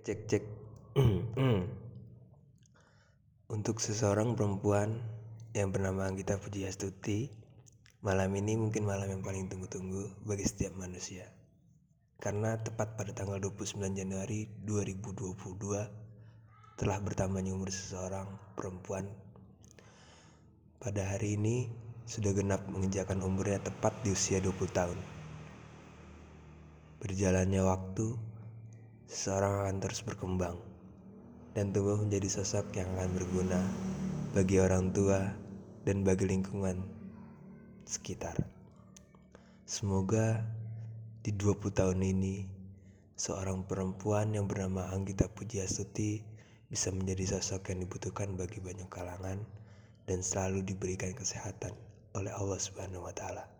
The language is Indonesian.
cek cek. Untuk seseorang perempuan yang bernama Anggita Pujiastuti malam ini mungkin malam yang paling tunggu-tunggu bagi setiap manusia. Karena tepat pada tanggal 29 Januari 2022 telah bertambahnya umur seseorang perempuan. Pada hari ini sudah genap menginjakan umurnya tepat di usia 20 tahun. Berjalannya waktu seseorang akan terus berkembang dan tumbuh menjadi sosok yang akan berguna bagi orang tua dan bagi lingkungan sekitar. Semoga di 20 tahun ini seorang perempuan yang bernama Anggita Pujiastuti bisa menjadi sosok yang dibutuhkan bagi banyak kalangan dan selalu diberikan kesehatan oleh Allah Subhanahu wa taala.